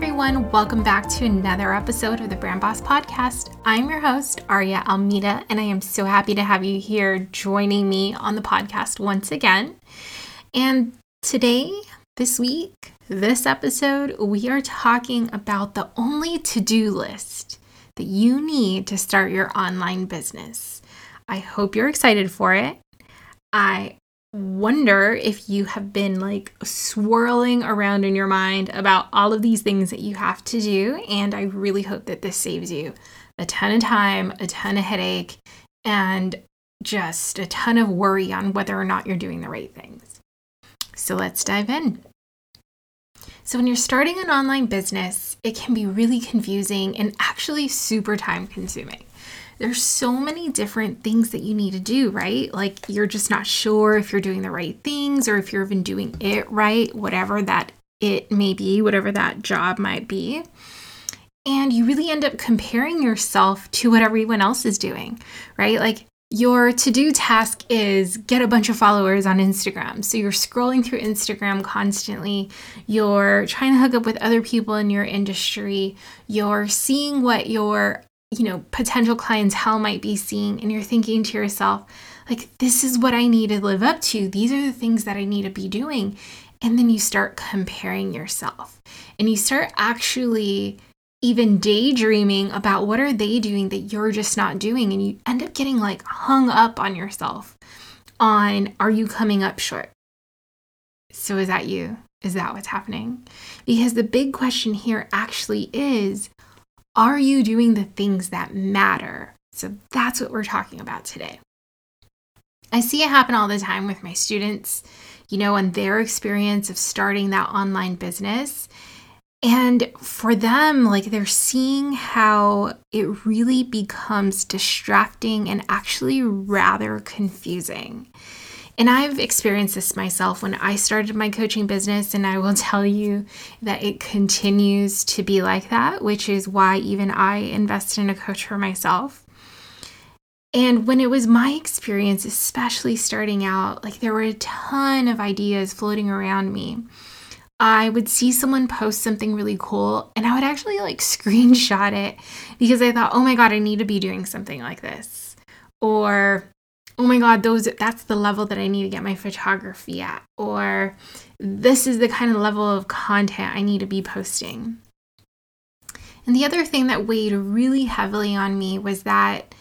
Everyone. Welcome back to another episode of the Brand Boss Podcast. I'm your host, Aria Almeida, and I am so happy to have you here joining me on the podcast once again. And today, this week, this episode, we are talking about the only to do list that you need to start your online business. I hope you're excited for it. I wonder if you have been like swirling around in your mind about all of these things that you have to do. And I really hope that this saves you a ton of time, a ton of headache, and just a ton of worry on whether or not you're doing the right things. So let's dive in. So, when you're starting an online business, it can be really confusing and actually super time consuming there's so many different things that you need to do, right? Like you're just not sure if you're doing the right things or if you're even doing it right, whatever that it may be, whatever that job might be. And you really end up comparing yourself to what everyone else is doing, right? Like your to do task is get a bunch of followers on Instagram. So you're scrolling through Instagram constantly. You're trying to hook up with other people in your industry. You're seeing what your you know, potential clientele might be seeing, and you're thinking to yourself, like, this is what I need to live up to. These are the things that I need to be doing. And then you start comparing yourself. And you start actually even daydreaming about what are they doing that you're just not doing. And you end up getting like hung up on yourself on are you coming up short? So is that you? Is that what's happening? Because the big question here actually is are you doing the things that matter? So that's what we're talking about today. I see it happen all the time with my students, you know, and their experience of starting that online business. And for them, like they're seeing how it really becomes distracting and actually rather confusing. And I've experienced this myself when I started my coaching business, and I will tell you that it continues to be like that, which is why even I invested in a coach for myself. And when it was my experience, especially starting out, like there were a ton of ideas floating around me. I would see someone post something really cool and I would actually like screenshot it because I thought, oh my God, I need to be doing something like this. Or oh my god those that's the level that i need to get my photography at or this is the kind of level of content i need to be posting. And the other thing that weighed really heavily on me was that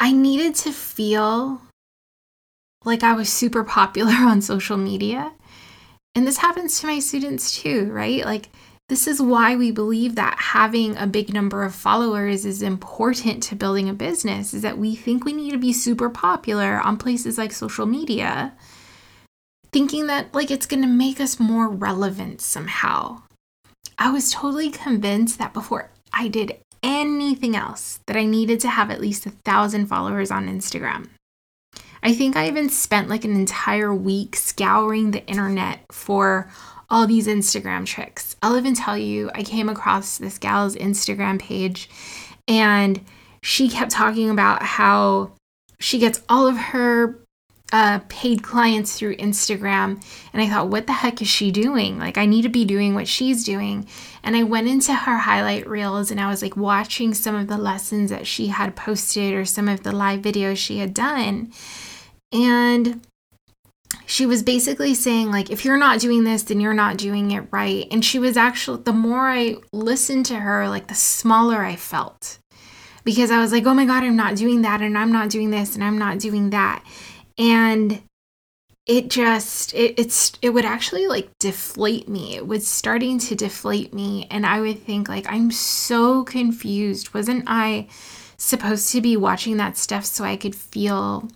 i needed to feel like i was super popular on social media. And this happens to my students too right? Like this is why we believe that having a big number of followers is important to building a business is that we think we need to be super popular on places like social media thinking that like it's going to make us more relevant somehow. I was totally convinced that before I did anything else that I needed to have at least a thousand followers on Instagram. I think I even spent like an entire week scouring the internet for all these Instagram tricks. I'll even tell you, I came across this gal's Instagram page and she kept talking about how she gets all of her uh, paid clients through Instagram. And I thought, what the heck is she doing? Like, I need to be doing what she's doing. And I went into her highlight reels and I was like watching some of the lessons that she had posted or some of the live videos she had done. And she was basically saying like if you're not doing this then you're not doing it right. And she was actually the more i listened to her like the smaller i felt. Because I was like, oh my God, I'm not doing that, and I'm not doing this, and I'm not doing that. And it just it, it's it would actually like deflate me. It was starting to deflate me. And i would think like i'm so confused. Wasn't i supposed to be watching that stuff so i could feel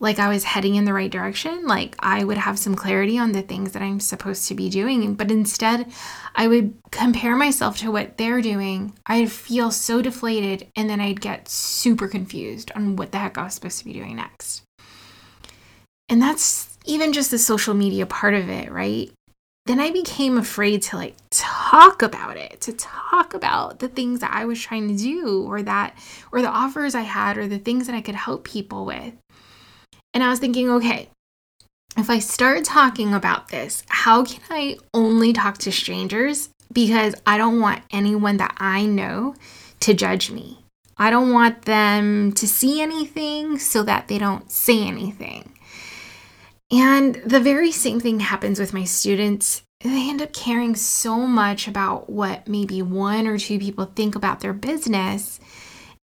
like i was heading in the right direction like i would have some clarity on the things that i'm supposed to be doing but instead i would compare myself to what they're doing i'd feel so deflated and then i'd get super confused on what the heck i was supposed to be doing next and that's even just the social media part of it, right? Then I became afraid to like talk about it, to talk about the things that I was trying to do or that, or the offers I had or the things that I could help people with. And I was thinking, okay, if I start talking about this, how can I only talk to strangers? Because I don't want anyone that I know to judge me. I don't want them to see anything so that they don't say anything. And the very same thing happens with my students. They end up caring so much about what maybe one or two people think about their business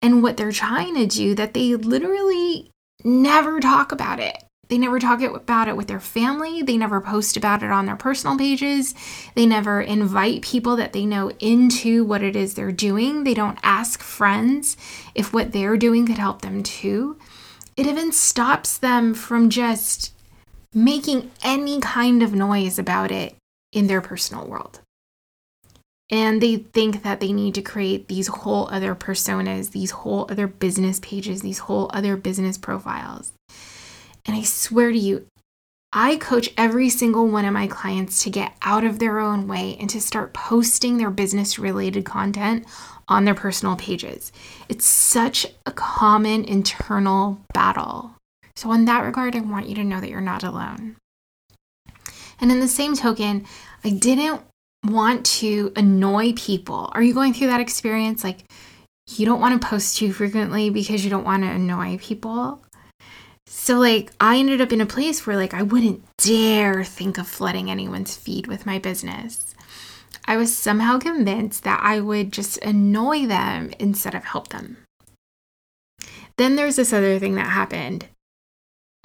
and what they're trying to do that they literally never talk about it. They never talk about it with their family. They never post about it on their personal pages. They never invite people that they know into what it is they're doing. They don't ask friends if what they're doing could help them too. It even stops them from just making any kind of noise about it in their personal world. And they think that they need to create these whole other personas, these whole other business pages, these whole other business profiles. And I swear to you, I coach every single one of my clients to get out of their own way and to start posting their business related content on their personal pages. It's such a common internal battle so, in that regard, I want you to know that you're not alone. And in the same token, I didn't want to annoy people. Are you going through that experience? Like, you don't want to post too frequently because you don't want to annoy people. So, like, I ended up in a place where, like, I wouldn't dare think of flooding anyone's feed with my business. I was somehow convinced that I would just annoy them instead of help them. Then there's this other thing that happened.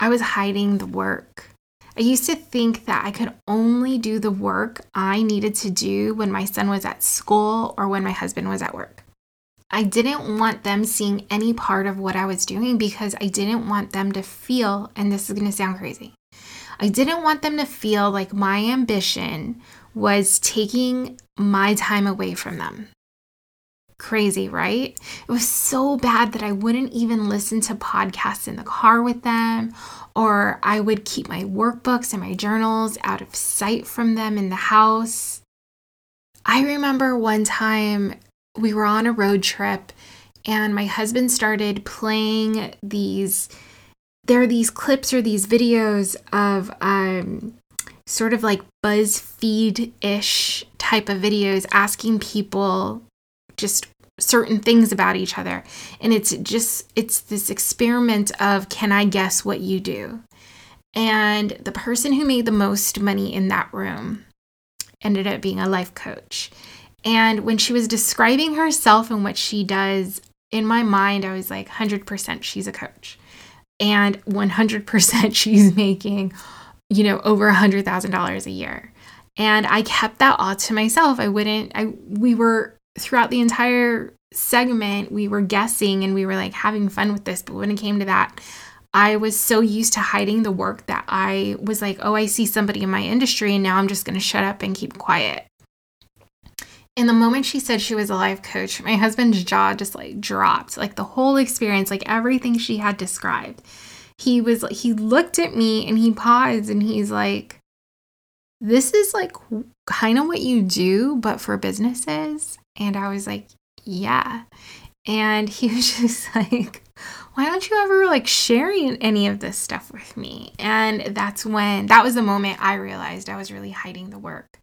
I was hiding the work. I used to think that I could only do the work I needed to do when my son was at school or when my husband was at work. I didn't want them seeing any part of what I was doing because I didn't want them to feel, and this is going to sound crazy, I didn't want them to feel like my ambition was taking my time away from them. Crazy, right? It was so bad that I wouldn't even listen to podcasts in the car with them, or I would keep my workbooks and my journals out of sight from them in the house. I remember one time we were on a road trip and my husband started playing these there are these clips or these videos of um sort of like BuzzFeed ish type of videos asking people just certain things about each other. And it's just, it's this experiment of can I guess what you do? And the person who made the most money in that room ended up being a life coach. And when she was describing herself and what she does, in my mind, I was like, 100% she's a coach. And 100% she's making, you know, over a $100,000 a year. And I kept that all to myself. I wouldn't, I, we were throughout the entire segment, we were guessing and we were like having fun with this. But when it came to that, I was so used to hiding the work that I was like, oh, I see somebody in my industry and now I'm just going to shut up and keep quiet. And the moment she said she was a life coach, my husband's jaw just like dropped. Like the whole experience, like everything she had described. He was he looked at me and he paused and he's like, This is like kind of what you do, but for businesses. And I was like, yeah. And he was just like, why don't you ever like sharing any of this stuff with me? And that's when that was the moment I realized I was really hiding the work.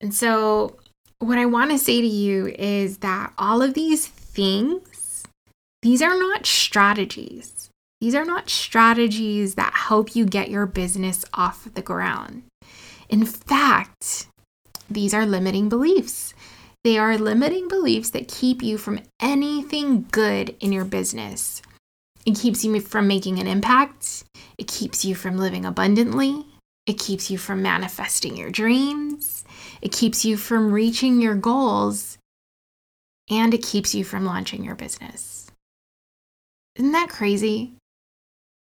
And so, what I want to say to you is that all of these things, these are not strategies. These are not strategies that help you get your business off the ground. In fact, these are limiting beliefs. They are limiting beliefs that keep you from anything good in your business. It keeps you from making an impact. It keeps you from living abundantly. It keeps you from manifesting your dreams. It keeps you from reaching your goals. And it keeps you from launching your business. Isn't that crazy?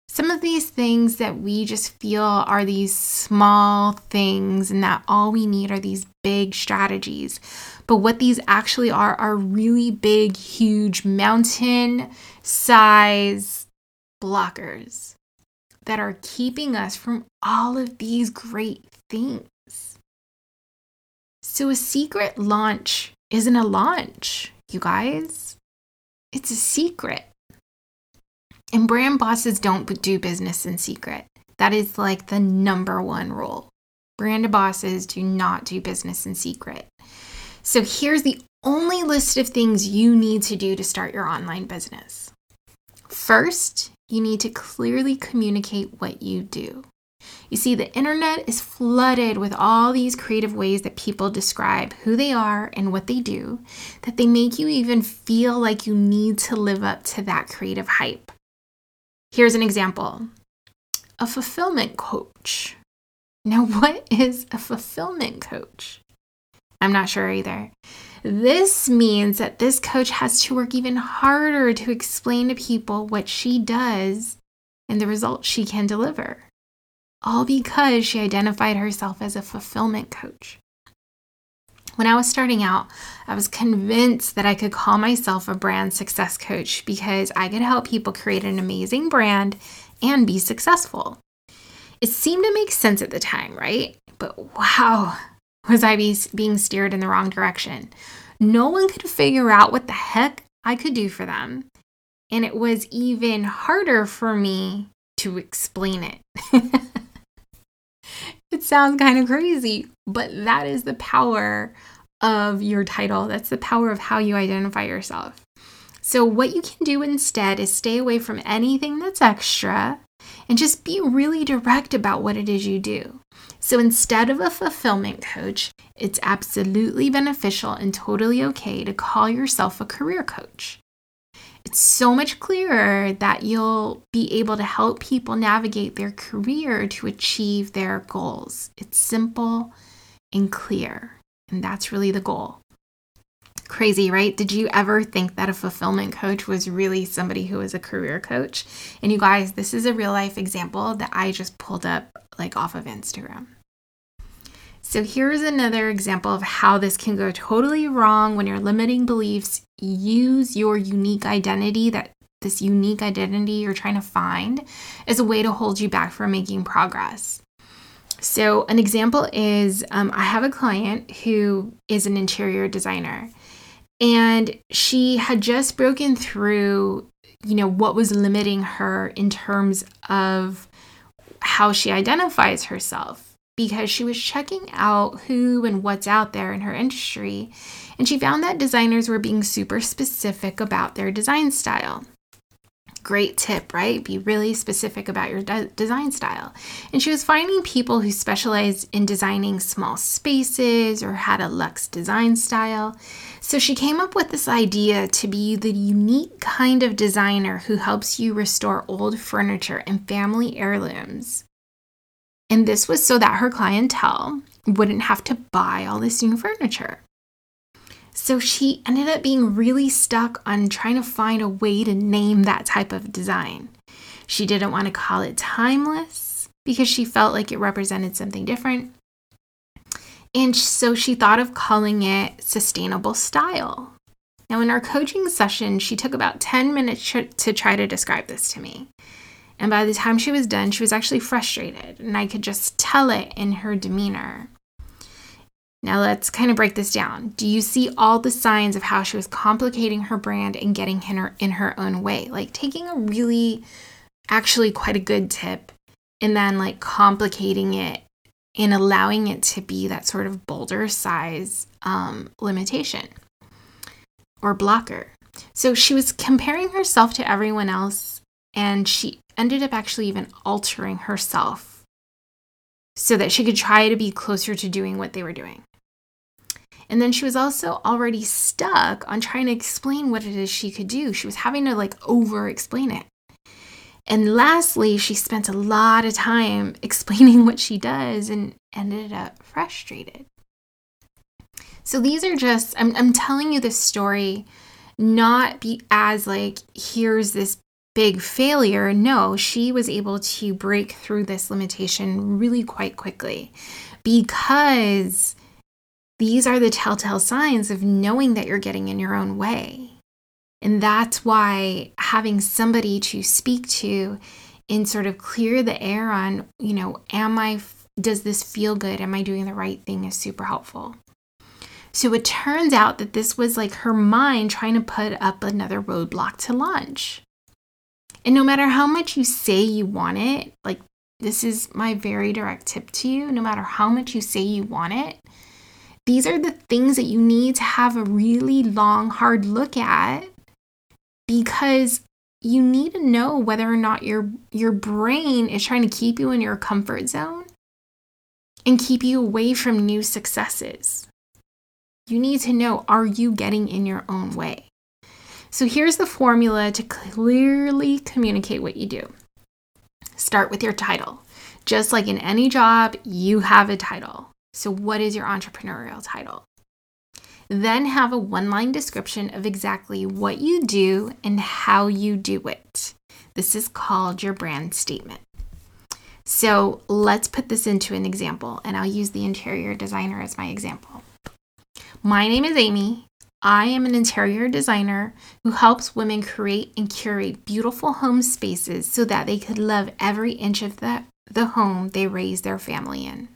Some of these things that we just feel are these small things and that all we need are these big strategies. But what these actually are are really big, huge mountain size blockers that are keeping us from all of these great things. So, a secret launch isn't a launch, you guys. It's a secret. And brand bosses don't do business in secret. That is like the number one rule. Brand bosses do not do business in secret. So here's the only list of things you need to do to start your online business. First, you need to clearly communicate what you do. You see, the internet is flooded with all these creative ways that people describe who they are and what they do, that they make you even feel like you need to live up to that creative hype. Here's an example a fulfillment coach. Now, what is a fulfillment coach? I'm not sure either. This means that this coach has to work even harder to explain to people what she does and the results she can deliver, all because she identified herself as a fulfillment coach. When I was starting out, I was convinced that I could call myself a brand success coach because I could help people create an amazing brand and be successful. It seemed to make sense at the time, right? But wow, was I be, being steered in the wrong direction. No one could figure out what the heck I could do for them. And it was even harder for me to explain it. it sounds kind of crazy, but that is the power of your title. That's the power of how you identify yourself. So, what you can do instead is stay away from anything that's extra and just be really direct about what it is you do. So, instead of a fulfillment coach, it's absolutely beneficial and totally okay to call yourself a career coach. It's so much clearer that you'll be able to help people navigate their career to achieve their goals. It's simple and clear. And that's really the goal. Crazy, right? Did you ever think that a fulfillment coach was really somebody who was a career coach? And you guys, this is a real life example that I just pulled up like off of Instagram. So here's another example of how this can go totally wrong when your limiting beliefs use your unique identity that this unique identity you're trying to find as a way to hold you back from making progress. So, an example is um, I have a client who is an interior designer, and she had just broken through, you know, what was limiting her in terms of how she identifies herself because she was checking out who and what's out there in her industry, and she found that designers were being super specific about their design style great tip, right? Be really specific about your de- design style. And she was finding people who specialized in designing small spaces or had a luxe design style. So she came up with this idea to be the unique kind of designer who helps you restore old furniture and family heirlooms. And this was so that her clientele wouldn't have to buy all this new furniture. So she ended up being really stuck on trying to find a way to name that type of design. She didn't want to call it timeless because she felt like it represented something different. And so she thought of calling it sustainable style. Now, in our coaching session, she took about 10 minutes to try to describe this to me. And by the time she was done, she was actually frustrated, and I could just tell it in her demeanor. Now let's kind of break this down. Do you see all the signs of how she was complicating her brand and getting in her in her own way? Like taking a really actually quite a good tip and then like complicating it and allowing it to be that sort of boulder size um, limitation or blocker. So she was comparing herself to everyone else and she ended up actually even altering herself so that she could try to be closer to doing what they were doing. And then she was also already stuck on trying to explain what it is she could do. She was having to like over explain it. And lastly, she spent a lot of time explaining what she does and ended up frustrated. So these are just, I'm, I'm telling you this story not be as like, here's this big failure. No, she was able to break through this limitation really quite quickly because these are the telltale signs of knowing that you're getting in your own way. And that's why having somebody to speak to and sort of clear the air on, you know, am I, does this feel good? Am I doing the right thing is super helpful. So it turns out that this was like her mind trying to put up another roadblock to launch. And no matter how much you say you want it, like this is my very direct tip to you, no matter how much you say you want it, these are the things that you need to have a really long, hard look at because you need to know whether or not your your brain is trying to keep you in your comfort zone and keep you away from new successes. You need to know are you getting in your own way? So here's the formula to clearly communicate what you do. Start with your title. Just like in any job, you have a title. So, what is your entrepreneurial title? Then have a one line description of exactly what you do and how you do it. This is called your brand statement. So, let's put this into an example, and I'll use the interior designer as my example. My name is Amy. I am an interior designer who helps women create and curate beautiful home spaces so that they could love every inch of the, the home they raise their family in.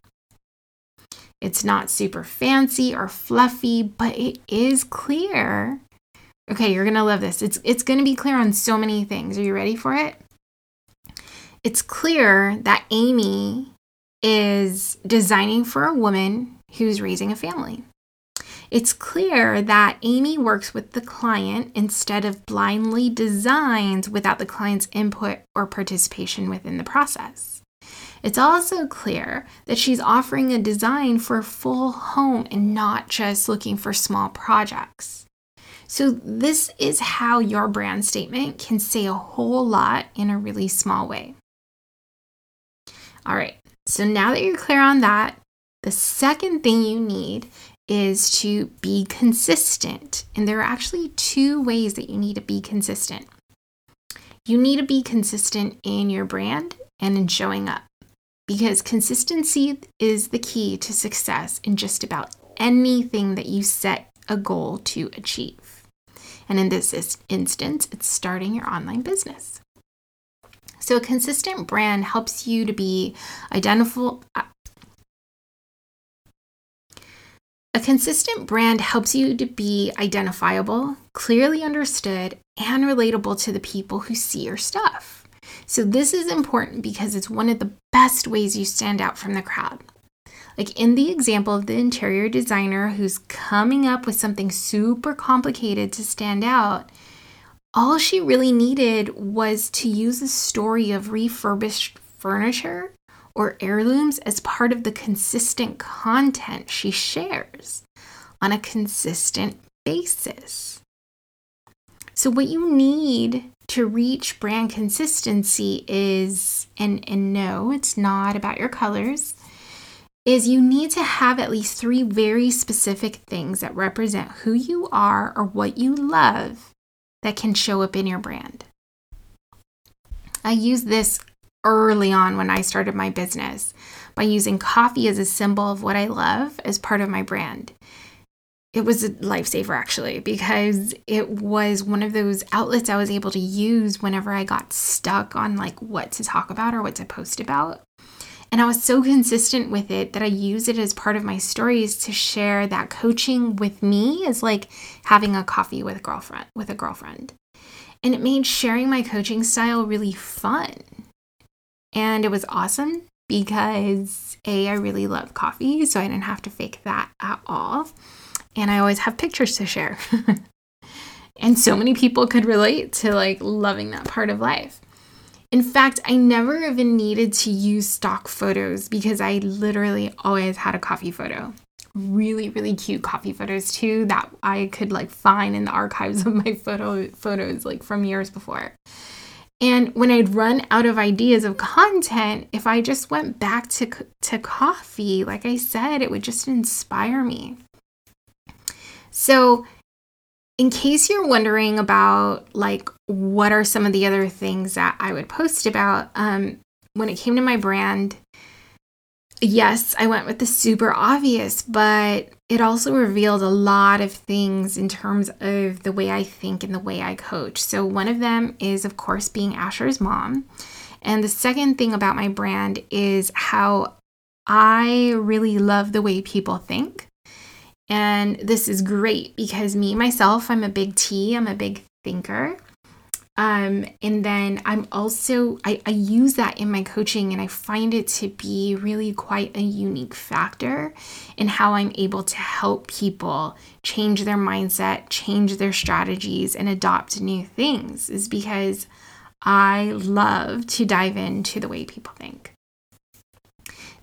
It's not super fancy or fluffy, but it is clear. Okay, you're going to love this. It's it's going to be clear on so many things. Are you ready for it? It's clear that Amy is designing for a woman who's raising a family. It's clear that Amy works with the client instead of blindly designs without the client's input or participation within the process. It's also clear that she's offering a design for a full home and not just looking for small projects. So, this is how your brand statement can say a whole lot in a really small way. All right, so now that you're clear on that, the second thing you need is to be consistent. And there are actually two ways that you need to be consistent. You need to be consistent in your brand and in showing up because consistency is the key to success in just about anything that you set a goal to achieve. And in this instance, it's starting your online business. So, a consistent brand helps you to be identifiable, A consistent brand helps you to be identifiable, clearly understood, and relatable to the people who see your stuff. So, this is important because it's one of the best ways you stand out from the crowd. Like in the example of the interior designer who's coming up with something super complicated to stand out, all she really needed was to use a story of refurbished furniture or heirlooms as part of the consistent content she shares on a consistent basis. So, what you need to reach brand consistency is, and, and no, it's not about your colors, is you need to have at least three very specific things that represent who you are or what you love that can show up in your brand. I use this early on when I started my business by using coffee as a symbol of what I love as part of my brand. It was a lifesaver actually because it was one of those outlets I was able to use whenever I got stuck on like what to talk about or what to post about. And I was so consistent with it that I use it as part of my stories to share that coaching with me is like having a coffee with a girlfriend with a girlfriend. And it made sharing my coaching style really fun and it was awesome because A, I really love coffee, so I didn't have to fake that at all. And I always have pictures to share. and so many people could relate to like loving that part of life. In fact, I never even needed to use stock photos because I literally always had a coffee photo. really, really cute coffee photos too that I could like find in the archives of my photo photos like from years before. And when I'd run out of ideas of content, if I just went back to to coffee, like I said, it would just inspire me. So, in case you're wondering about like what are some of the other things that I would post about, um, when it came to my brand, yes, I went with the super obvious, but it also revealed a lot of things in terms of the way I think and the way I coach. So, one of them is, of course, being Asher's mom. And the second thing about my brand is how I really love the way people think. And this is great because me, myself, I'm a big T, I'm a big thinker. Um, and then I'm also, I, I use that in my coaching and I find it to be really quite a unique factor in how I'm able to help people change their mindset, change their strategies, and adopt new things, is because I love to dive into the way people think.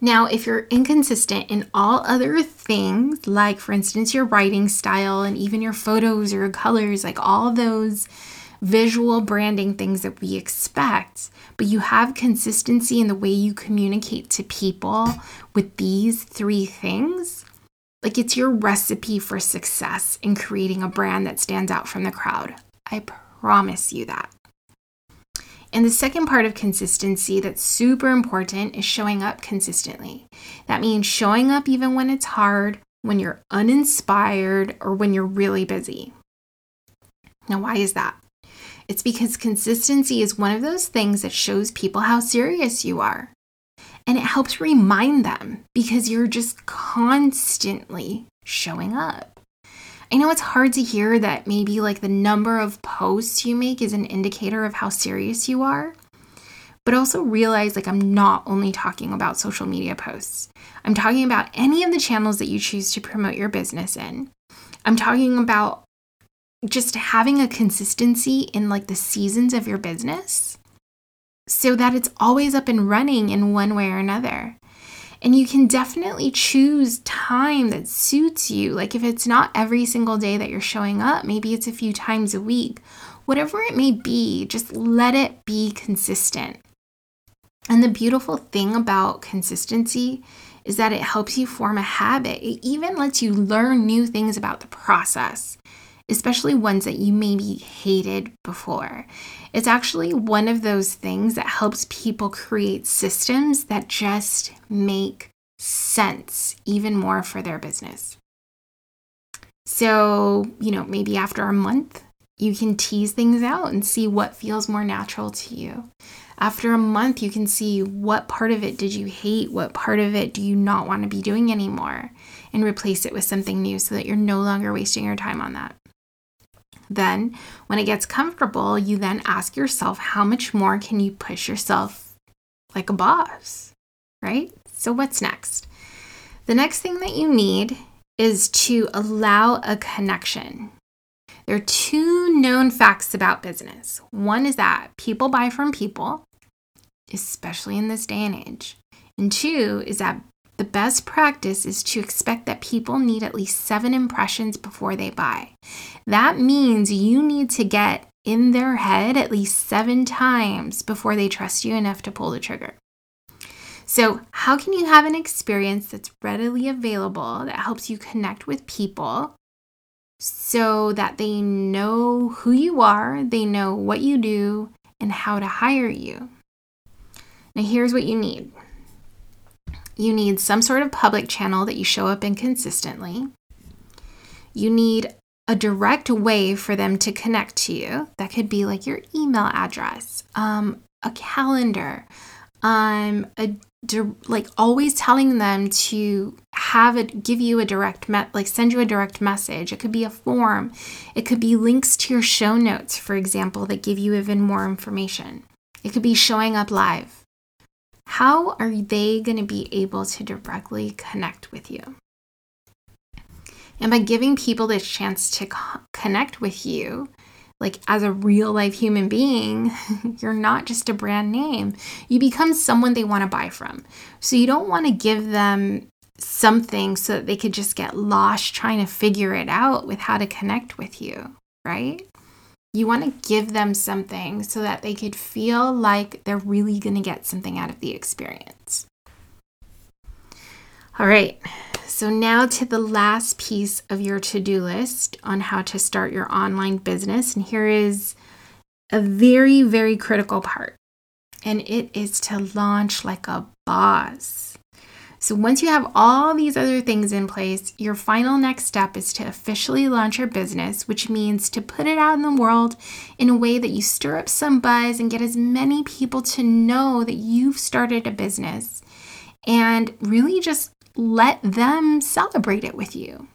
Now, if you're inconsistent in all other things, like for instance, your writing style and even your photos or your colors, like all those visual branding things that we expect, but you have consistency in the way you communicate to people with these three things, like it's your recipe for success in creating a brand that stands out from the crowd. I promise you that. And the second part of consistency that's super important is showing up consistently. That means showing up even when it's hard, when you're uninspired, or when you're really busy. Now, why is that? It's because consistency is one of those things that shows people how serious you are. And it helps remind them because you're just constantly showing up. I know it's hard to hear that maybe like the number of posts you make is an indicator of how serious you are. But also realize like I'm not only talking about social media posts. I'm talking about any of the channels that you choose to promote your business in. I'm talking about just having a consistency in like the seasons of your business so that it's always up and running in one way or another. And you can definitely choose time that suits you. Like if it's not every single day that you're showing up, maybe it's a few times a week. Whatever it may be, just let it be consistent. And the beautiful thing about consistency is that it helps you form a habit. It even lets you learn new things about the process especially ones that you maybe hated before. It's actually one of those things that helps people create systems that just make sense even more for their business. So, you know, maybe after a month, you can tease things out and see what feels more natural to you. After a month, you can see what part of it did you hate, what part of it do you not want to be doing anymore, and replace it with something new so that you're no longer wasting your time on that. Then, when it gets comfortable, you then ask yourself, how much more can you push yourself like a boss, right? So, what's next? The next thing that you need is to allow a connection. There are two known facts about business. One is that people buy from people, especially in this day and age. And two is that the best practice is to expect that people need at least seven impressions before they buy. That means you need to get in their head at least seven times before they trust you enough to pull the trigger. So, how can you have an experience that's readily available that helps you connect with people so that they know who you are, they know what you do, and how to hire you? Now, here's what you need you need some sort of public channel that you show up in consistently. You need a direct way for them to connect to you. That could be like your email address, um, a calendar, um, a like always telling them to have it give you a direct me- like send you a direct message. It could be a form. It could be links to your show notes for example that give you even more information. It could be showing up live how are they going to be able to directly connect with you? And by giving people this chance to co- connect with you, like as a real life human being, you're not just a brand name. You become someone they want to buy from. So you don't want to give them something so that they could just get lost trying to figure it out with how to connect with you, right? You want to give them something so that they could feel like they're really going to get something out of the experience. All right, so now to the last piece of your to do list on how to start your online business. And here is a very, very critical part, and it is to launch like a boss. So, once you have all these other things in place, your final next step is to officially launch your business, which means to put it out in the world in a way that you stir up some buzz and get as many people to know that you've started a business and really just let them celebrate it with you.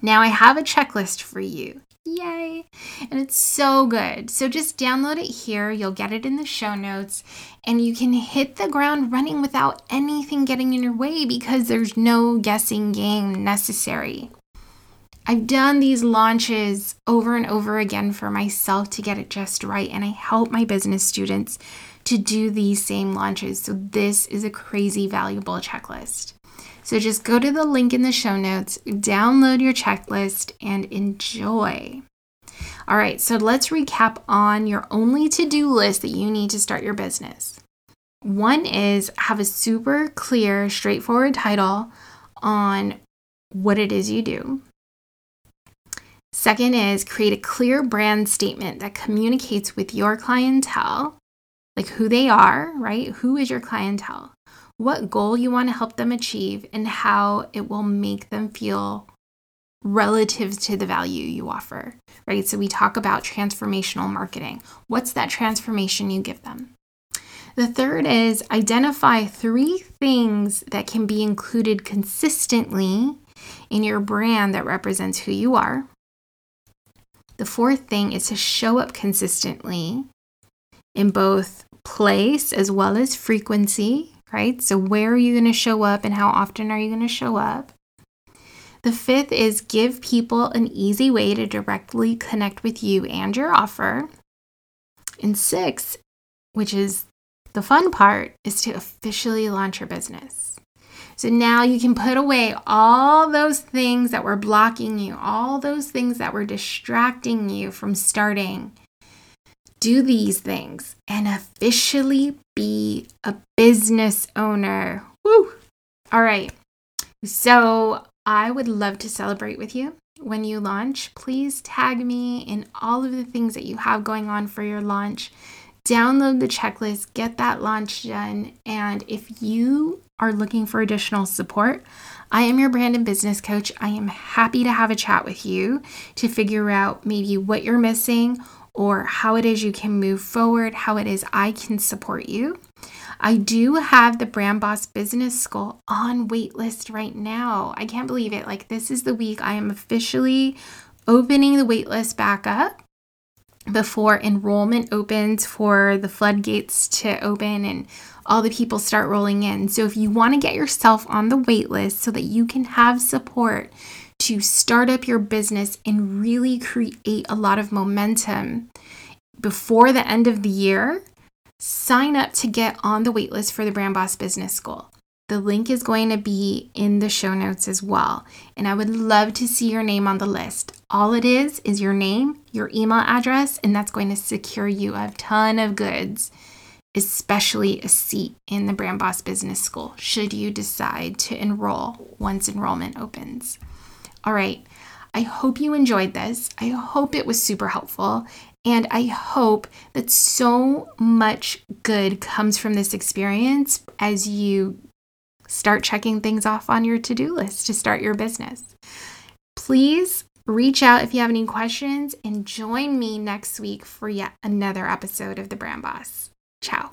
Now, I have a checklist for you. Yay! And it's so good. So just download it here. You'll get it in the show notes. And you can hit the ground running without anything getting in your way because there's no guessing game necessary. I've done these launches over and over again for myself to get it just right. And I help my business students to do these same launches. So this is a crazy valuable checklist. So just go to the link in the show notes, download your checklist, and enjoy. All right, so let's recap on your only to do list that you need to start your business. One is have a super clear, straightforward title on what it is you do. Second is create a clear brand statement that communicates with your clientele, like who they are, right? Who is your clientele? What goal you want to help them achieve, and how it will make them feel relative to the value you offer, right? So we talk about transformational marketing. What's that transformation you give them? The third is identify three things that can be included consistently in your brand that represents who you are. The fourth thing is to show up consistently in both place as well as frequency right? So, where are you going to show up and how often are you going to show up? The fifth is give people an easy way to directly connect with you and your offer. And six, which is the fun part, is to officially launch your business. So now you can put away all those things that were blocking you, all those things that were distracting you from starting do these things and officially be a business owner. Woo! All right. So I would love to celebrate with you when you launch. Please tag me in all of the things that you have going on for your launch. Download the checklist, get that launch done. And if you are looking for additional support, I am your brand and business coach. I am happy to have a chat with you to figure out maybe what you're missing or how it is you can move forward, how it is I can support you. I do have the Brand Boss Business School on waitlist right now. I can't believe it. Like, this is the week I am officially opening the waitlist back up before enrollment opens for the floodgates to open and all the people start rolling in. So, if you want to get yourself on the waitlist so that you can have support to start up your business and really create a lot of momentum before the end of the year, sign up to get on the waitlist for the Brand Boss Business School. The link is going to be in the show notes as well. And I would love to see your name on the list. All it is is your name, your email address, and that's going to secure you a ton of goods, especially a seat in the Brand Boss Business School, should you decide to enroll once enrollment opens. All right. I hope you enjoyed this. I hope it was super helpful. And I hope that so much good comes from this experience as you start checking things off on your to do list to start your business. Please reach out if you have any questions and join me next week for yet another episode of The Brand Boss. Ciao.